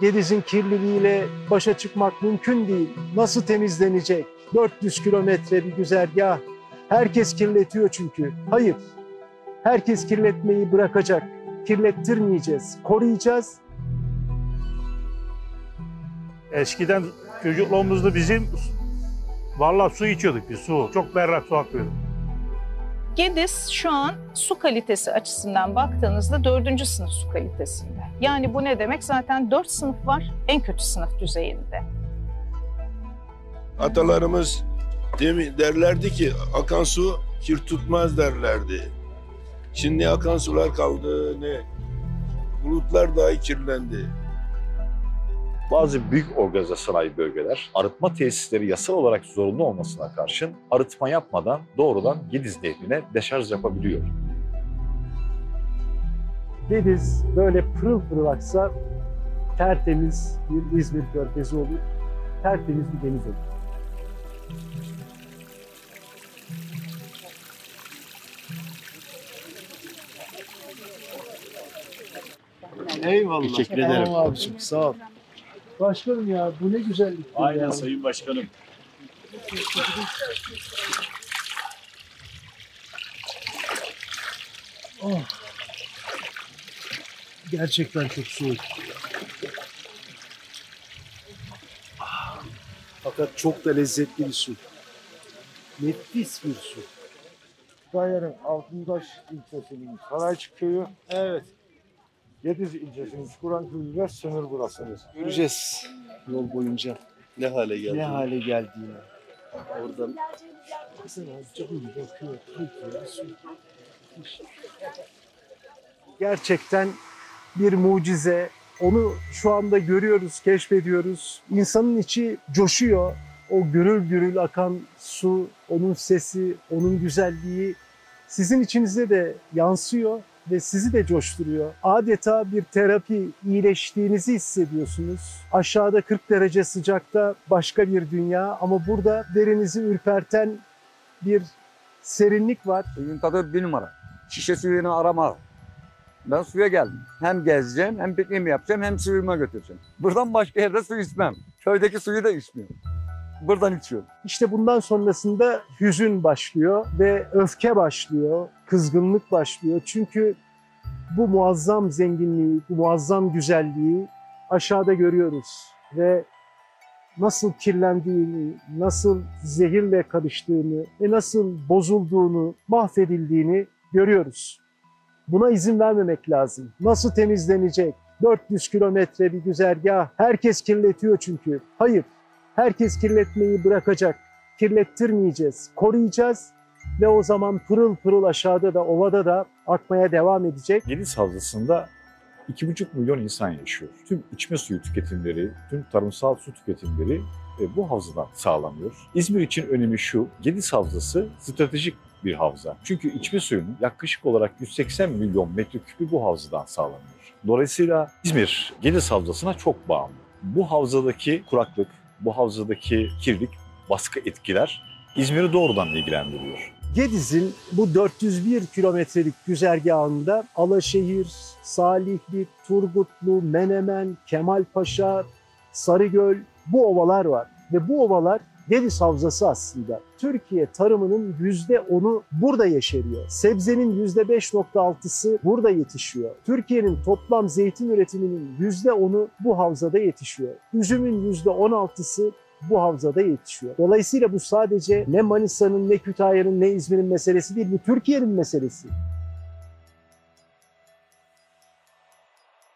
Gediz'in kirliliğiyle başa çıkmak mümkün değil. Nasıl temizlenecek? 400 kilometre bir güzergah. Herkes kirletiyor çünkü. Hayır. Herkes kirletmeyi bırakacak. Kirlettirmeyeceğiz. Koruyacağız. Eskiden çocukluğumuzda bizim vallahi su içiyorduk biz su. Çok berrak su akıyordu. Gediz şu an su kalitesi açısından baktığınızda dördüncü sınıf su kalitesinde. Yani bu ne demek? Zaten dört sınıf var en kötü sınıf düzeyinde. Atalarımız derlerdi ki akan su kir tutmaz derlerdi. Şimdi akan sular kaldı ne bulutlar dahi kirlendi. Bazı büyük organize sanayi bölgeler arıtma tesisleri yasal olarak zorunlu olmasına karşın arıtma yapmadan doğrudan Gediz Nehri'ne deşarj yapabiliyor. Gediz böyle pırıl pırıl aksa tertemiz bir İzmir körfezi olur. Tertemiz bir deniz olur. Eyvallah. Teşekkür ederim. Tamam abiciğim sağ ol. Başkanım ya bu ne güzellik. Aynen ya. Sayın Başkanım. Oh. Gerçekten çok soğuk. Fakat çok da lezzetli bir su. Nefis bir su. Kütahya'nın Altıntaş ilçesinin Sarayçık köyü. Evet. Gediz ilçesinin Çukuran köyüyle sınır burası. Göreceğiz yol boyunca Ne hale geldi? ne hale geldiğini. Bakıyor, bakıyor, su. Gerçekten bir mucize. Onu şu anda görüyoruz, keşfediyoruz. İnsanın içi coşuyor. O gürül gürül akan su, onun sesi, onun güzelliği sizin içinize de yansıyor ve sizi de coşturuyor. Adeta bir terapi, iyileştiğinizi hissediyorsunuz. Aşağıda 40 derece sıcakta başka bir dünya ama burada derinizi ürperten bir serinlik var. Suyun tadı bir numara. Şişe suyunu arama. Ben suya geldim. Hem gezeceğim, hem pikniğimi yapacağım, hem suyuma götüreceğim. Buradan başka yerde su içmem. Köydeki suyu da içmiyorum. Buradan içiyorum. İşte bundan sonrasında hüzün başlıyor ve öfke başlıyor, kızgınlık başlıyor. Çünkü bu muazzam zenginliği, bu muazzam güzelliği aşağıda görüyoruz ve nasıl kirlendiğini, nasıl zehirle karıştığını ve nasıl bozulduğunu, mahvedildiğini görüyoruz. Buna izin vermemek lazım. Nasıl temizlenecek? 400 kilometre bir güzergah. Herkes kirletiyor çünkü. Hayır, herkes kirletmeyi bırakacak. Kirlettirmeyeceğiz, koruyacağız ve o zaman pırıl pırıl aşağıda da ovada da akmaya devam edecek. Gediz Havzası'nda 2,5 milyon insan yaşıyor. Tüm içme suyu tüketimleri, tüm tarımsal su tüketimleri e, bu havzadan sağlanıyor. İzmir için önemi şu, Gediz Havzası stratejik bir havza. Çünkü içme suyunun yaklaşık olarak 180 milyon metreküpü bu havzadan sağlanıyor. Dolayısıyla İzmir Gediz Havzası'na çok bağımlı. Bu havzadaki kuraklık, bu havzadaki kirlilik, baskı etkiler İzmir'i doğrudan ilgilendiriyor. Gediz'in bu 401 kilometrelik güzergahında Alaşehir, Salihli, Turgutlu, Menemen, Kemalpaşa, Sarıgöl bu ovalar var. Ve bu ovalar Gediz Havzası aslında. Türkiye tarımının %10'u burada yeşeriyor. Sebzenin %5.6'sı burada yetişiyor. Türkiye'nin toplam zeytin üretiminin %10'u bu havzada yetişiyor. Üzümün %16'sı bu havzada yetişiyor. Dolayısıyla bu sadece ne Manisa'nın, ne Kütahya'nın, ne İzmir'in meselesi değil. Bu Türkiye'nin meselesi.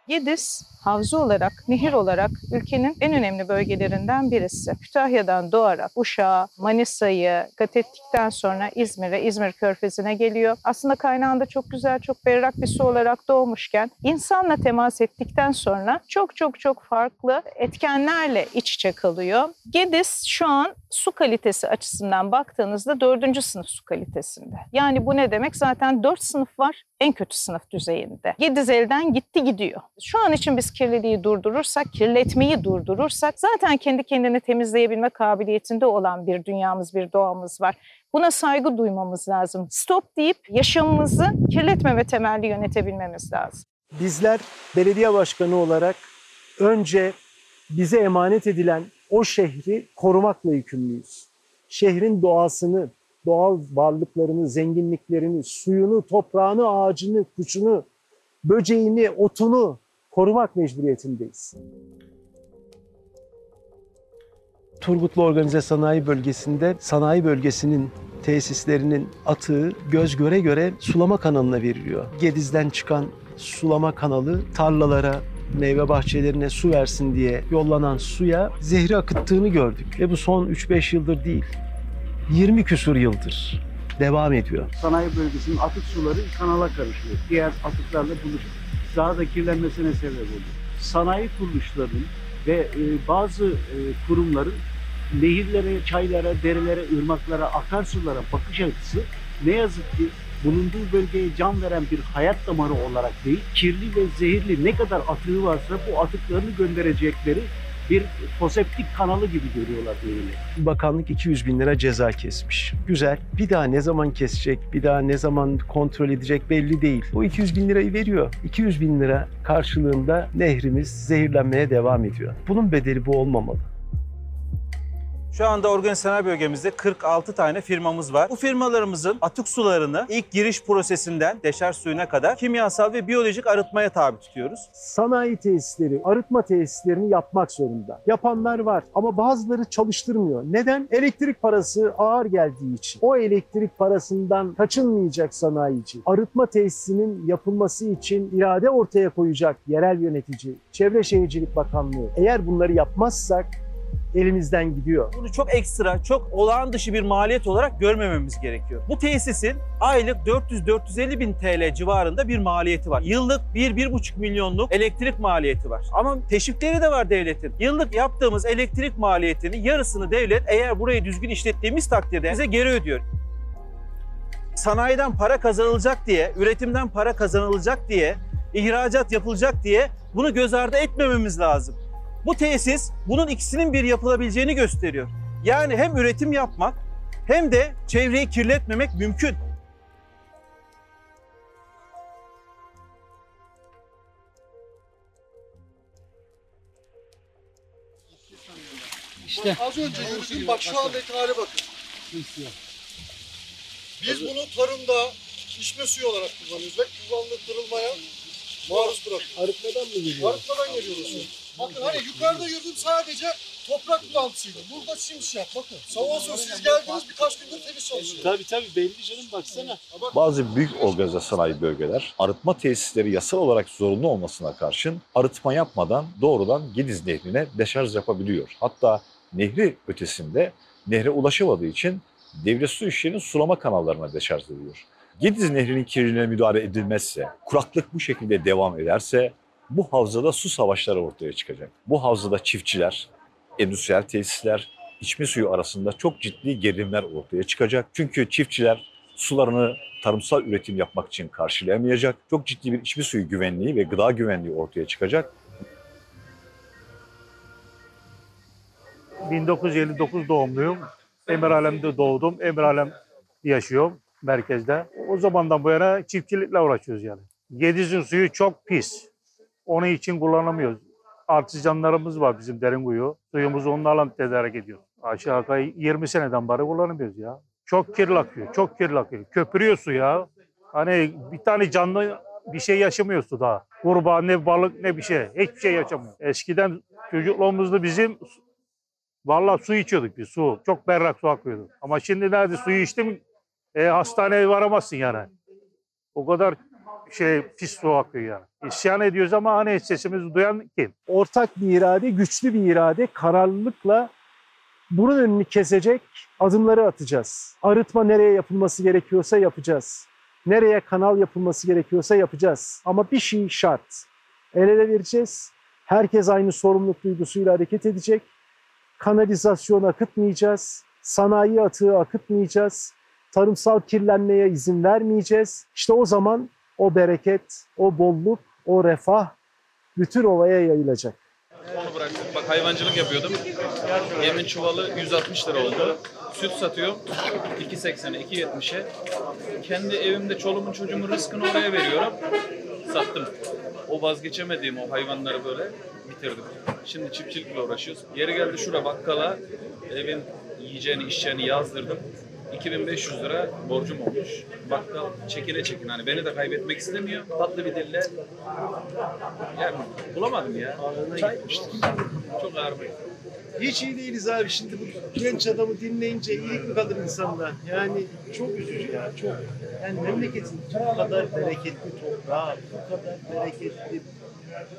Gediz havza olarak, nehir olarak ülkenin en önemli bölgelerinden birisi. Kütahya'dan doğarak Uşak'a, Manisa'yı kat ettikten sonra İzmir'e, İzmir Körfezi'ne geliyor. Aslında kaynağında çok güzel, çok berrak bir su olarak doğmuşken insanla temas ettikten sonra çok çok çok farklı etkenlerle iç içe kalıyor. Gediz şu an su kalitesi açısından baktığınızda dördüncü sınıf su kalitesinde. Yani bu ne demek? Zaten dört sınıf var en kötü sınıf düzeyinde. Gediz elden gitti gidiyor. Şu an için biz kirliliği durdurursak, kirletmeyi durdurursak zaten kendi kendini temizleyebilme kabiliyetinde olan bir dünyamız, bir doğamız var. Buna saygı duymamız lazım. Stop deyip yaşamımızı kirletme ve temelli yönetebilmemiz lazım. Bizler belediye başkanı olarak önce bize emanet edilen o şehri korumakla yükümlüyüz. Şehrin doğasını, doğal varlıklarını, zenginliklerini, suyunu, toprağını, ağacını, kuşunu, böceğini, otunu korumak mecburiyetindeyiz. Turgutlu Organize Sanayi Bölgesi'nde sanayi bölgesinin tesislerinin atığı göz göre göre sulama kanalına veriliyor. Gediz'den çıkan sulama kanalı tarlalara, meyve bahçelerine su versin diye yollanan suya zehri akıttığını gördük. Ve bu son 3-5 yıldır değil, 20 küsur yıldır devam ediyor. sanayi bölgesinin atık suları kanala karışıyor. Diğer atıklarla buluşup daha da kirlenmesine sebep oluyor. Sanayi kuruluşlarının ve e, bazı e, kurumların nehirlere, çaylara, derelere, ırmaklara, akarsulara bakış açısı ne yazık ki bulunduğu bölgeye can veren bir hayat damarı olarak değil, kirli ve zehirli ne kadar atığı varsa bu atıklarını gönderecekleri bir foseptik kanalı gibi görüyorlar böyle. Bakanlık 200 bin lira ceza kesmiş. Güzel. Bir daha ne zaman kesecek, bir daha ne zaman kontrol edecek belli değil. O 200 bin lirayı veriyor. 200 bin lira karşılığında nehrimiz zehirlenmeye devam ediyor. Bunun bedeli bu olmamalı. Şu anda organize sanayi bölgemizde 46 tane firmamız var. Bu firmalarımızın atık sularını ilk giriş prosesinden deşarj suyuna kadar kimyasal ve biyolojik arıtmaya tabi tutuyoruz. Sanayi tesisleri, arıtma tesislerini yapmak zorunda. Yapanlar var ama bazıları çalıştırmıyor. Neden? Elektrik parası ağır geldiği için. O elektrik parasından kaçınmayacak sanayici. Arıtma tesisinin yapılması için irade ortaya koyacak yerel yönetici, Çevre Şehircilik Bakanlığı. Eğer bunları yapmazsak elimizden gidiyor. Bunu çok ekstra, çok olağan dışı bir maliyet olarak görmememiz gerekiyor. Bu tesisin aylık 400-450 bin TL civarında bir maliyeti var. Yıllık 1-1,5 milyonluk elektrik maliyeti var. Ama teşvikleri de var devletin. Yıllık yaptığımız elektrik maliyetinin yarısını devlet eğer burayı düzgün işlettiğimiz takdirde bize geri ödüyor. Sanayiden para kazanılacak diye, üretimden para kazanılacak diye, ihracat yapılacak diye bunu göz ardı etmememiz lazım. Bu tesis bunun ikisinin bir yapılabileceğini gösteriyor. Yani hem üretim yapmak hem de çevreyi kirletmemek mümkün. İşte. Az önce yürüdüm bak şu andaki hale bakın. Biz bunu tarımda içme suyu olarak kullanıyoruz ve kullandırılmaya maruz bırakıyoruz. Arıtmadan mı geliyor? Arıtmadan geliyor. Bakın hani yukarıda yürüdüm sadece toprak bulantısıydı. Burada simsiyah bakın. Sağ olsun siz geldiniz birkaç gündür temiz çalışıyor. Tabii tabii belli canım baksana. Bazı büyük organize sanayi bölgeler arıtma tesisleri yasal olarak zorunlu olmasına karşın arıtma yapmadan doğrudan Gediz Nehri'ne deşarj yapabiliyor. Hatta nehri ötesinde nehre ulaşamadığı için devlet su işlerinin sulama kanallarına deşarj ediyor. Gediz Nehri'nin kirliliğine müdahale edilmezse, kuraklık bu şekilde devam ederse bu havzada su savaşları ortaya çıkacak. Bu havzada çiftçiler, endüstriyel tesisler, içme suyu arasında çok ciddi gerilimler ortaya çıkacak. Çünkü çiftçiler sularını tarımsal üretim yapmak için karşılayamayacak. Çok ciddi bir içme suyu güvenliği ve gıda güvenliği ortaya çıkacak. 1959 doğumluyum. Emirhalem'de doğdum. Emirhalem yaşıyorum merkezde. O zamandan bu yana çiftçilikle uğraşıyoruz yani. Gediz'in suyu çok pis. Onun için kullanamıyoruz. Artizanlarımız var bizim derin kuyu. Suyumuzu onlarla tedarik ediyoruz. Aşağı yukarı 20 seneden beri kullanamıyoruz ya. Çok kirli akıyor, çok kirli akıyor. Köpürüyor su ya. Hani bir tane canlı bir şey yaşamıyor suda. Kurbağa ne balık ne bir şey. Hiçbir şey yaşamıyor. Eskiden çocukluğumuzda bizim Vallahi su içiyorduk biz su. Çok berrak su akıyordu. Ama şimdi nerede suyu içtim e, hastaneye varamazsın yani. O kadar şey pis su akıyor yani. İsyan ediyoruz ama hani sesimizi duyan kim? ortak bir irade, güçlü bir irade, kararlılıkla bunun önünü kesecek adımları atacağız. Arıtma nereye yapılması gerekiyorsa yapacağız. Nereye kanal yapılması gerekiyorsa yapacağız. Ama bir şey şart. El ele vereceğiz. Herkes aynı sorumluluk duygusuyla hareket edecek. Kanalizasyon akıtmayacağız. Sanayi atığı akıtmayacağız. Tarımsal kirlenmeye izin vermeyeceğiz. İşte o zaman o bereket, o bolluk, o refah bütün ovaya yayılacak. Onu bıraktım. Bak hayvancılık yapıyordum. Yemin çuvalı 160 lira oldu. süt satıyorum. 2.80'e, 2.70'e. Kendi evimde çoluğumun çocuğumun rızkını oraya veriyorum. Sattım. O vazgeçemediğim o hayvanları böyle bitirdim. Şimdi çiftçilikle uğraşıyoruz. Geri geldi şura bakkala evin yiyeceğini içeceğini yazdırdım. 2500 lira borcum olmuş. Bakkal çekine çekine hani beni de kaybetmek istemiyor. Tatlı bir dille yani bulamadım ya. Çay. Çok ağır bir. Hiç iyi değiliz abi. Şimdi bu genç adamı dinleyince iyilik mi kalır insanda? Yani çok üzücü ya, çok. Yani memleketin bu kadar bereketli toprağı, bu kadar bereketli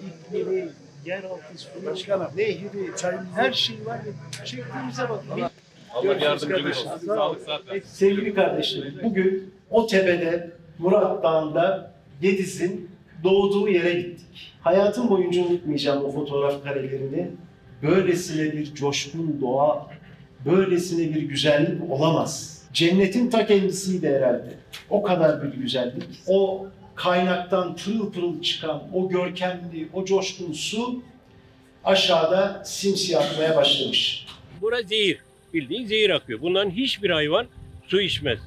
iklimi, yeraltı suyu, nehri, her şey var ya. Çektiğimize bak. Allah yardımcınız kardeşim. olsun. Sağ ol. Sağlık Evet, sevgili kardeşlerim, bugün o tepede Murat Dağı'nda Gediz'in doğduğu yere gittik. Hayatım boyunca unutmayacağım o fotoğraf karelerini. Böylesine bir coşkun doğa, böylesine bir güzellik olamaz. Cennetin ta kendisiydi herhalde. O kadar bir güzellik. O kaynaktan pırıl pırıl çıkan o görkemli, o coşkun su aşağıda simsiyahmaya başlamış. Bura zehir. Bildiğin zehir akıyor. Bundan hiçbir hayvan su içmez.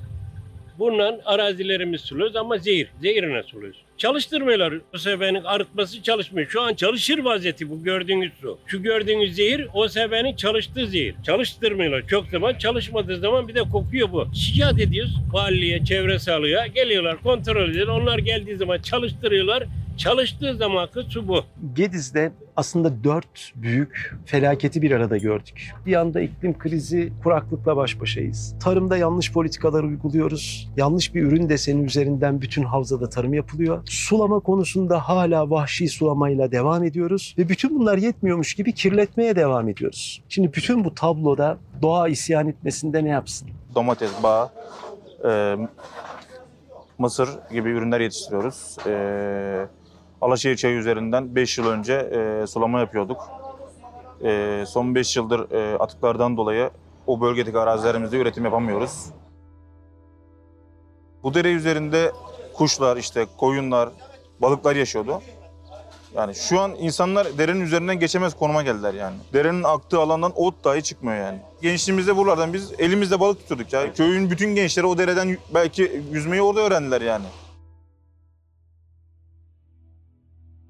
Bundan arazilerimiz suluyoruz ama zehir. Zehirine suluyoruz. Çalıştırmıyorlar. O seferin arıtması çalışmıyor. Şu an çalışır vaziyeti bu gördüğünüz su. Şu gördüğünüz zehir o seferin çalıştığı zehir. Çalıştırmıyorlar. Çok zaman çalışmadığı zaman bir de kokuyor bu. Şikayet ediyoruz valiliğe, çevre sağlığa. Geliyorlar kontrol ediyorlar. Onlar geldiği zaman çalıştırıyorlar. Çalıştığı zaman su bu. Gediz'de aslında dört büyük felaketi bir arada gördük. Bir yanda iklim krizi, kuraklıkla baş başayız. Tarımda yanlış politikalar uyguluyoruz. Yanlış bir ürün deseni üzerinden bütün havzada tarım yapılıyor. Sulama konusunda hala vahşi sulamayla devam ediyoruz. Ve bütün bunlar yetmiyormuş gibi kirletmeye devam ediyoruz. Şimdi bütün bu tabloda doğa isyan etmesinde ne yapsın? domates, bağ, e, mısır gibi ürünler yetiştiriyoruz. E, Alaşehir çayı üzerinden 5 yıl önce e, sulama yapıyorduk. E, son 5 yıldır e, atıklardan dolayı o bölgedeki arazilerimizde üretim yapamıyoruz. Bu dere üzerinde kuşlar, işte koyunlar, balıklar yaşıyordu. Yani şu an insanlar derenin üzerinden geçemez konuma geldiler yani. Derenin aktığı alandan ot dahi çıkmıyor yani. Gençliğimizde buralardan biz elimizde balık tutuyorduk ya. Köyün bütün gençleri o dereden belki yüzmeyi orada öğrendiler yani.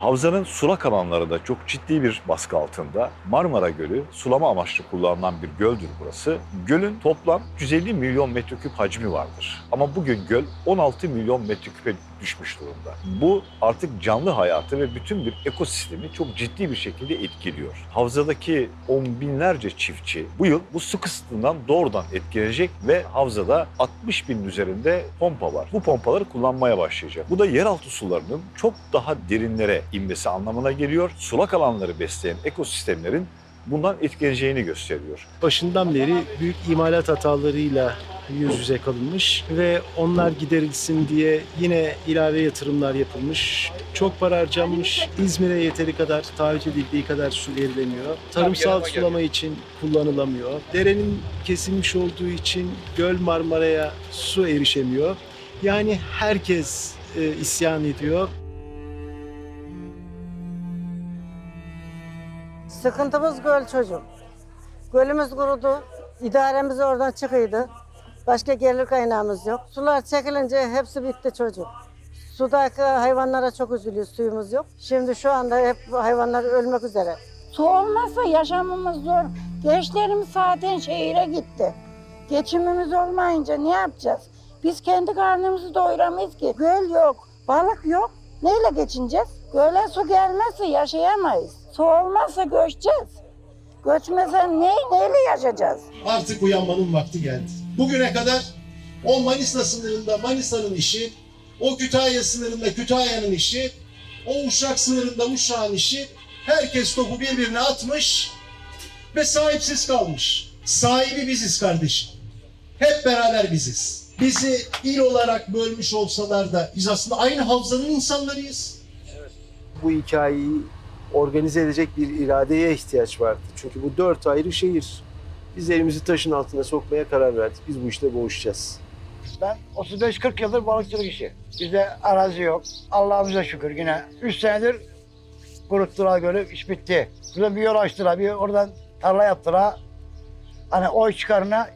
Havzanın sulak alanlarında çok ciddi bir baskı altında. Marmara Gölü sulama amaçlı kullanılan bir göldür burası. Gölün toplam 150 milyon metreküp hacmi vardır. Ama bugün göl 16 milyon metreküpe düşmüş durumda. Bu artık canlı hayatı ve bütün bir ekosistemi çok ciddi bir şekilde etkiliyor. Havzadaki on binlerce çiftçi bu yıl bu su kısıtından doğrudan etkilenecek ve havzada 60 binin üzerinde pompa var. Bu pompaları kullanmaya başlayacak. Bu da yeraltı sularının çok daha derinlere inmesi anlamına geliyor. Sulak alanları besleyen ekosistemlerin bundan etkileneceğini gösteriyor. başından beri büyük imalat hatalarıyla yüz yüze kalınmış ve onlar giderilsin diye yine ilave yatırımlar yapılmış. Çok para harcanmış. İzmir'e yeteri kadar taahhüt edildiği kadar su verilemiyor. Tarımsal sulama için kullanılamıyor. Derenin kesilmiş olduğu için Göl Marmara'ya su erişemiyor. Yani herkes e, isyan ediyor. Sıkıntımız göl çocuk. Gölümüz kurudu. İdaremiz oradan çıkıydı. Başka gelir kaynağımız yok. Sular çekilince hepsi bitti çocuk. Sudaki hayvanlara çok üzülüyoruz, suyumuz yok. Şimdi şu anda hep hayvanlar ölmek üzere. Su olmazsa yaşamımız zor. Gençlerimiz zaten şehire gitti. Geçimimiz olmayınca ne yapacağız? Biz kendi karnımızı doyuramayız ki. Göl yok, balık yok. Neyle geçineceğiz? Göle su gelmezse yaşayamayız. Su olmazsa göçeceğiz. Göçmesen ne, neyle yaşayacağız? Artık uyanmanın vakti geldi. Bugüne kadar o Manisa sınırında Manisa'nın işi, o Kütahya sınırında Kütahya'nın işi, o Uşak sınırında Uşak'ın işi, herkes topu birbirine atmış ve sahipsiz kalmış. Sahibi biziz kardeşim. Hep beraber biziz. Bizi il olarak bölmüş olsalar da biz aslında aynı havzanın insanlarıyız. bu hikayeyi organize edecek bir iradeye ihtiyaç vardı. Çünkü bu dört ayrı şehir. Biz elimizi taşın altına sokmaya karar verdik. Biz bu işte boğuşacağız. Ben 35-40 yıldır balıkçılık işi. Bizde arazi yok. Allah'ımıza şükür yine 3 senedir kuruttular gölü, iş bitti. Burada bir yol açtılar, bir oradan tarla yaptılar. Hani oy çıkarına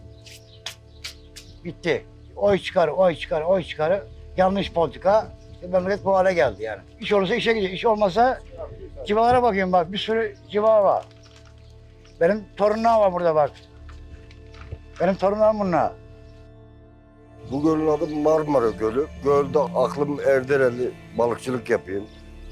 bitti. Oy çıkar, oy çıkar, oy çıkar. Yanlış politika. Memleket bu hale geldi yani. İş olursa işe gidiyor. İş olmasa civalara bakıyorum bak. Bir sürü civa var. Benim torunlar var burada bak. Benim torunlarım bunlar. Bu gölün adı Marmara Gölü. Gölde aklım Erdereli balıkçılık yapayım.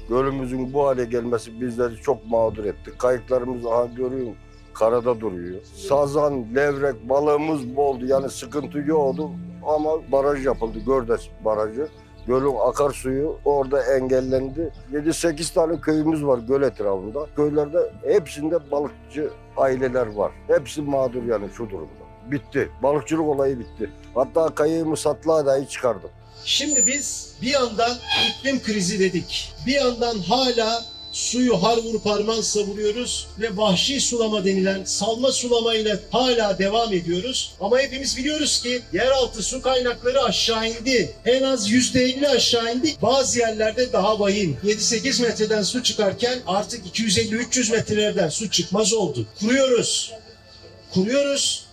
Gölümüzün bu hale gelmesi bizleri çok mağdur etti. Kayıklarımız aha görüyorum karada duruyor. Sazan, levrek, balığımız boldu. Yani sıkıntı yoktu ama baraj yapıldı. Gördes Barajı. Gölün akarsuyu orada engellendi. 7-8 tane köyümüz var göl etrafında. Köylerde hepsinde balıkçı aileler var. Hepsi mağdur yani şu durumda. Bitti. Balıkçılık olayı bitti. Hatta kayığımı satlığa dahi çıkardım. Şimdi biz bir yandan iklim krizi dedik. Bir yandan hala suyu har vurup harman savuruyoruz ve vahşi sulama denilen salma sulamayla hala devam ediyoruz. Ama hepimiz biliyoruz ki yeraltı su kaynakları aşağı indi. En az %50 aşağı indi. Bazı yerlerde daha vahim. 7-8 metreden su çıkarken artık 250-300 metrelerden su çıkmaz oldu. Kuruyoruz. Kuruyoruz.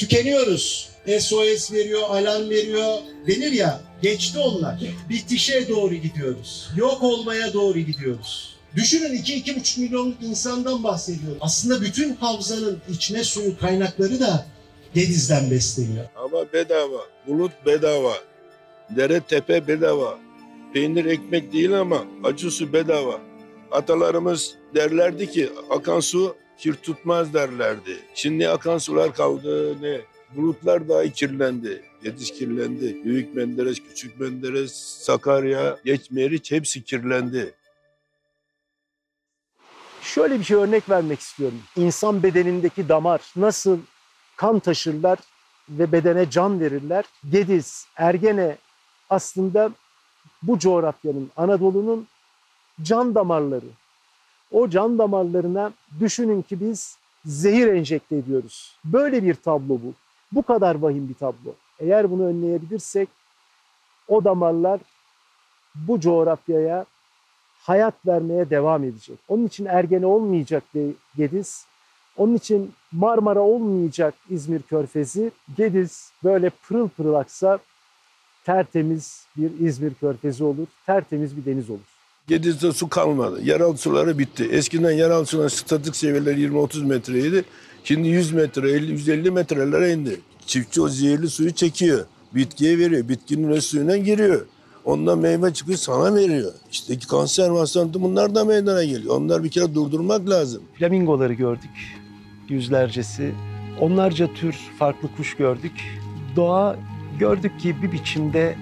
Tükeniyoruz. SOS veriyor, alarm veriyor. Denir ya, geçti onlar. Bitişe doğru gidiyoruz. Yok olmaya doğru gidiyoruz. Düşünün 2-2,5 milyonluk insandan bahsediyorum. Aslında bütün havzanın içme suyu kaynakları da Gediz'den besleniyor. Ama bedava. Bulut bedava. Dere tepe bedava. Peynir ekmek değil ama acı su bedava. Atalarımız derlerdi ki akan su kir tutmaz derlerdi. Şimdi akan sular kaldı ne? Bulutlar dahi kirlendi. Yetiş kirlendi. Büyük Menderes, Küçük Menderes, Sakarya, Geç Meriç hepsi kirlendi. Şöyle bir şey örnek vermek istiyorum. İnsan bedenindeki damar nasıl kan taşırlar ve bedene can verirler. Gediz, Ergene aslında bu coğrafyanın, Anadolu'nun can damarları. O can damarlarına düşünün ki biz zehir enjekte ediyoruz. Böyle bir tablo bu. Bu kadar vahim bir tablo. Eğer bunu önleyebilirsek o damarlar bu coğrafyaya hayat vermeye devam edecek. Onun için Ergene olmayacak Gediz. Onun için Marmara olmayacak İzmir Körfezi. Gediz böyle pırıl pırıl aksa tertemiz bir İzmir Körfezi olur. Tertemiz bir deniz olur. Gediz'de su kalmadı. Yeraltı suları bitti. Eskiden yeraltı suların statik seviyeler 20-30 metreydi. Şimdi 100 metre, 50, 150 metrelere indi. Çiftçi o zehirli suyu çekiyor. Bitkiye veriyor. Bitkinin öz suyuna giriyor. Ondan meyve çıkıyor sana veriyor. İşte kanser hastalığı bunlar da meydana geliyor. Onlar bir kere durdurmak lazım. Flamingoları gördük. Yüzlercesi. Onlarca tür farklı kuş gördük. Doğa gördük ki bir biçimde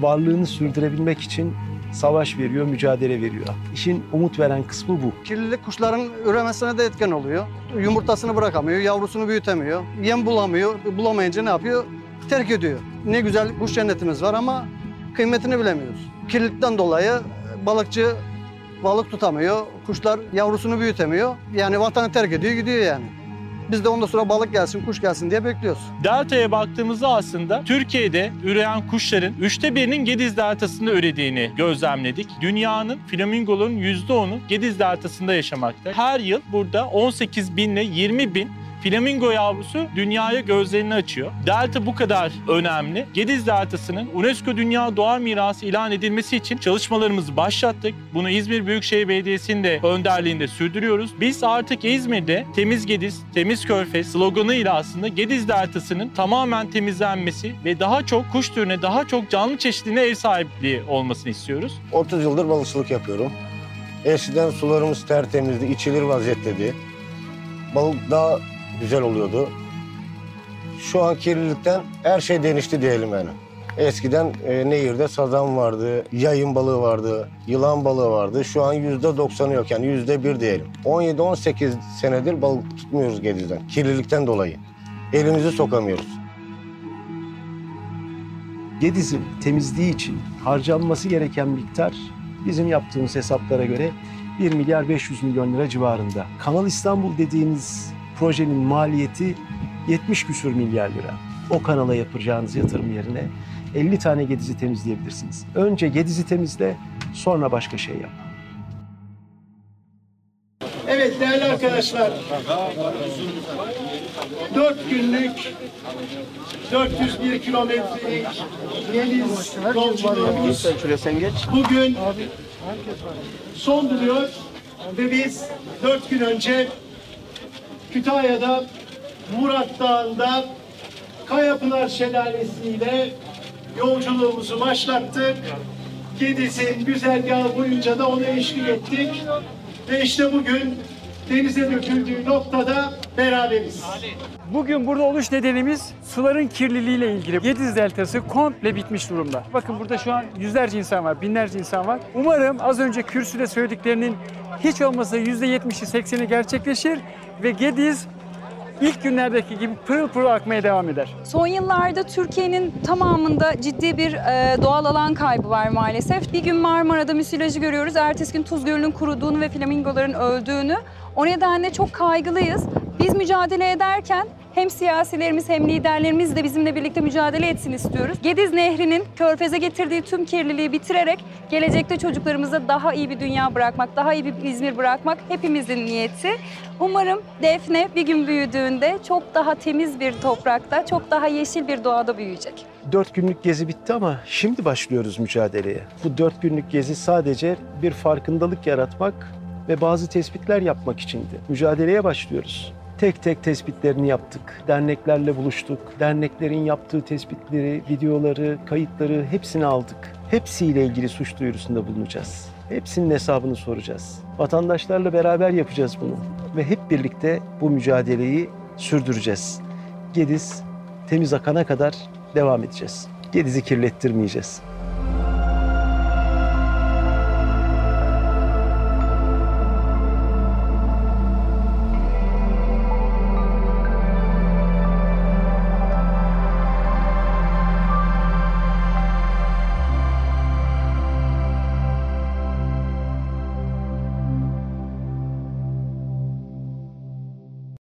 varlığını sürdürebilmek için savaş veriyor, mücadele veriyor. İşin umut veren kısmı bu. Kirlilik kuşların üremesine de etken oluyor. Yumurtasını bırakamıyor, yavrusunu büyütemiyor. Yem bulamıyor, bulamayınca ne yapıyor? Terk ediyor. Ne güzel kuş cennetimiz var ama kıymetini bilemiyoruz. Kirlilikten dolayı balıkçı balık tutamıyor, kuşlar yavrusunu büyütemiyor. Yani vatanı terk ediyor, gidiyor yani. Biz de ondan sonra balık gelsin, kuş gelsin diye bekliyoruz. Delta'ya baktığımızda aslında Türkiye'de üreyen kuşların üçte birinin Gediz Deltası'nda ürediğini gözlemledik. Dünyanın flamingoların %10'u Gediz Deltası'nda yaşamakta. Her yıl burada 18 bin ile 20 bin Flamingo yavrusu dünyaya gözlerini açıyor. Delta bu kadar önemli. Gediz Deltası'nın UNESCO Dünya Doğa Mirası ilan edilmesi için çalışmalarımızı başlattık. Bunu İzmir Büyükşehir Belediyesi'nin de önderliğinde sürdürüyoruz. Biz artık İzmir'de Temiz Gediz, Temiz Körfez sloganıyla aslında Gediz Deltası'nın tamamen temizlenmesi ve daha çok kuş türüne, daha çok canlı çeşitliliğine ev sahipliği olmasını istiyoruz. 30 yıldır balıkçılık yapıyorum. Eskiden sularımız tertemizdi, içilir vaziyetteydi. Balık daha güzel oluyordu. Şu an kirlilikten her şey değişti diyelim yani. Eskiden e, nehirde sazan vardı, yayın balığı vardı, yılan balığı vardı. Şu an yüzde doksanı yok yani yüzde bir diyelim. 17-18 senedir balık tutmuyoruz Gediz'den. Kirlilikten dolayı. Elimizi sokamıyoruz. Gediz'in temizliği için harcanması gereken miktar bizim yaptığımız hesaplara göre 1 milyar 500 milyon lira civarında. Kanal İstanbul dediğiniz projenin maliyeti 70 küsur milyar lira. O kanala yapacağınız yatırım yerine 50 tane Gediz'i temizleyebilirsiniz. Önce Gediz'i temizle, sonra başka şey yap. Evet değerli arkadaşlar. 4 günlük 401 kilometrelik Yeliz yolculuğumuz bugün son buluyor ve biz 4 gün önce Kütahya'da Murat Dağı'nda Kayapınar Şelalesi ile yolculuğumuzu başlattık. Gediz'in güzergahı boyunca da ona eşlik ettik. Ve işte bugün denize döküldüğü noktada beraberiz. Bugün burada oluş nedenimiz suların kirliliğiyle ilgili. Gediz Deltası komple bitmiş durumda. Bakın burada şu an yüzlerce insan var, binlerce insan var. Umarım az önce kürsüde söylediklerinin hiç olmasa %70'i 80'i gerçekleşir ve Gediz ilk günlerdeki gibi pırıl pırıl akmaya devam eder. Son yıllarda Türkiye'nin tamamında ciddi bir e, doğal alan kaybı var maalesef. Bir gün Marmara'da müsilajı görüyoruz, ertesi gün Tuz Gölü'nün kuruduğunu ve flamingoların öldüğünü. O nedenle çok kaygılıyız. Biz mücadele ederken hem siyasilerimiz hem liderlerimiz de bizimle birlikte mücadele etsin istiyoruz. Gediz Nehri'nin körfeze getirdiği tüm kirliliği bitirerek gelecekte çocuklarımıza daha iyi bir dünya bırakmak, daha iyi bir İzmir bırakmak hepimizin niyeti. Umarım Defne bir gün büyüdüğünde çok daha temiz bir toprakta, çok daha yeşil bir doğada büyüyecek. Dört günlük gezi bitti ama şimdi başlıyoruz mücadeleye. Bu dört günlük gezi sadece bir farkındalık yaratmak ve bazı tespitler yapmak içindi. Mücadeleye başlıyoruz. Tek tek tespitlerini yaptık. Derneklerle buluştuk. Derneklerin yaptığı tespitleri, videoları, kayıtları hepsini aldık. Hepsiyle ilgili suç duyurusunda bulunacağız. Hepsinin hesabını soracağız. Vatandaşlarla beraber yapacağız bunu. Ve hep birlikte bu mücadeleyi sürdüreceğiz. Gediz temiz akana kadar devam edeceğiz. Gediz'i kirlettirmeyeceğiz.